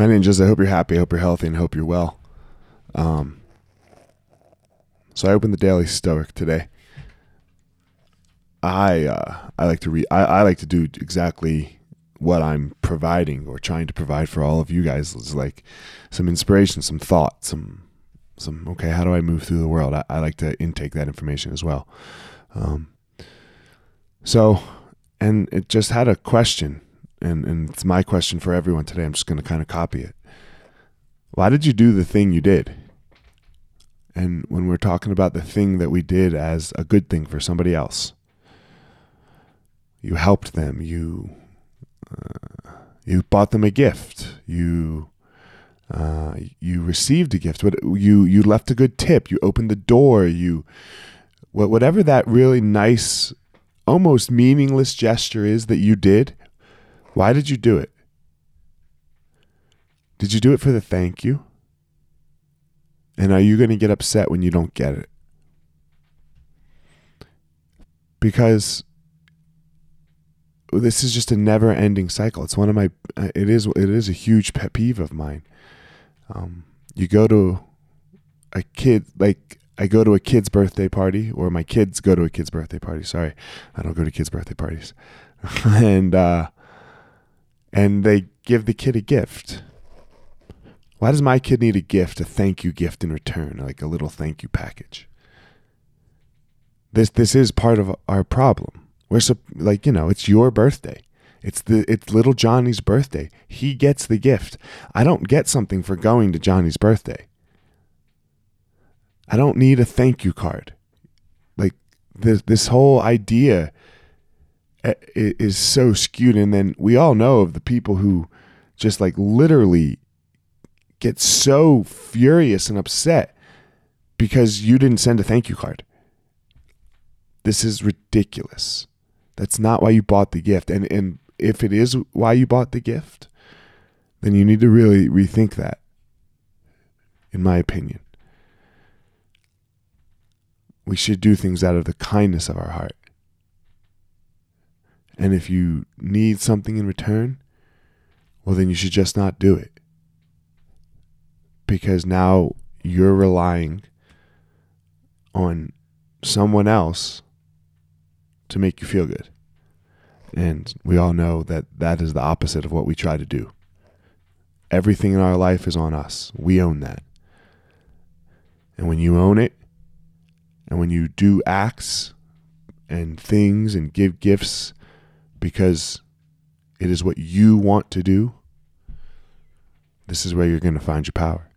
My ninjas, I hope you're happy. I hope you're healthy and hope you're well. Um, so I opened the Daily Stoic today. I uh, I like to read. I, I like to do exactly what I'm providing or trying to provide for all of you guys is like some inspiration, some thought, some some okay. How do I move through the world? I, I like to intake that information as well. Um, so, and it just had a question, and and it's my question for everyone today. I'm just going to kind of copy it. Why did you do the thing you did? And when we're talking about the thing that we did as a good thing for somebody else, you helped them, you uh, you bought them a gift, you uh, you received a gift, but you you left a good tip, you opened the door, you whatever that really nice, almost meaningless gesture is that you did. Why did you do it? Did you do it for the thank you? And are you going to get upset when you don't get it? Because this is just a never ending cycle. It's one of my it is it is a huge pet peeve of mine. Um, you go to a kid like I go to a kid's birthday party or my kids go to a kid's birthday party. Sorry. I don't go to kids' birthday parties. and uh and they give the kid a gift. Why does my kid need a gift, a thank you gift in return, like a little thank you package? This this is part of our problem. We're like, you know, it's your birthday. It's the it's little Johnny's birthday. He gets the gift. I don't get something for going to Johnny's birthday. I don't need a thank you card. Like this this whole idea Eh, is so skewed and then we all know of the people who just like literally get so furious and upset because you didn't send a thank you card. This is ridiculous. That's not why you bought the gift. And and if it is why you bought the gift, then you need to really rethink that. In my opinion. We should do things out of the kindness of our heart. And if you need something in return, well, then you should just not do it. Because now you're relying on someone else to make you feel good. And we all know that that is the opposite of what we try to do. Everything in our life is on us. We own that. And when you own it, and when you do acts and things and give gifts because it is what you want to do, this is where you're going to find your power.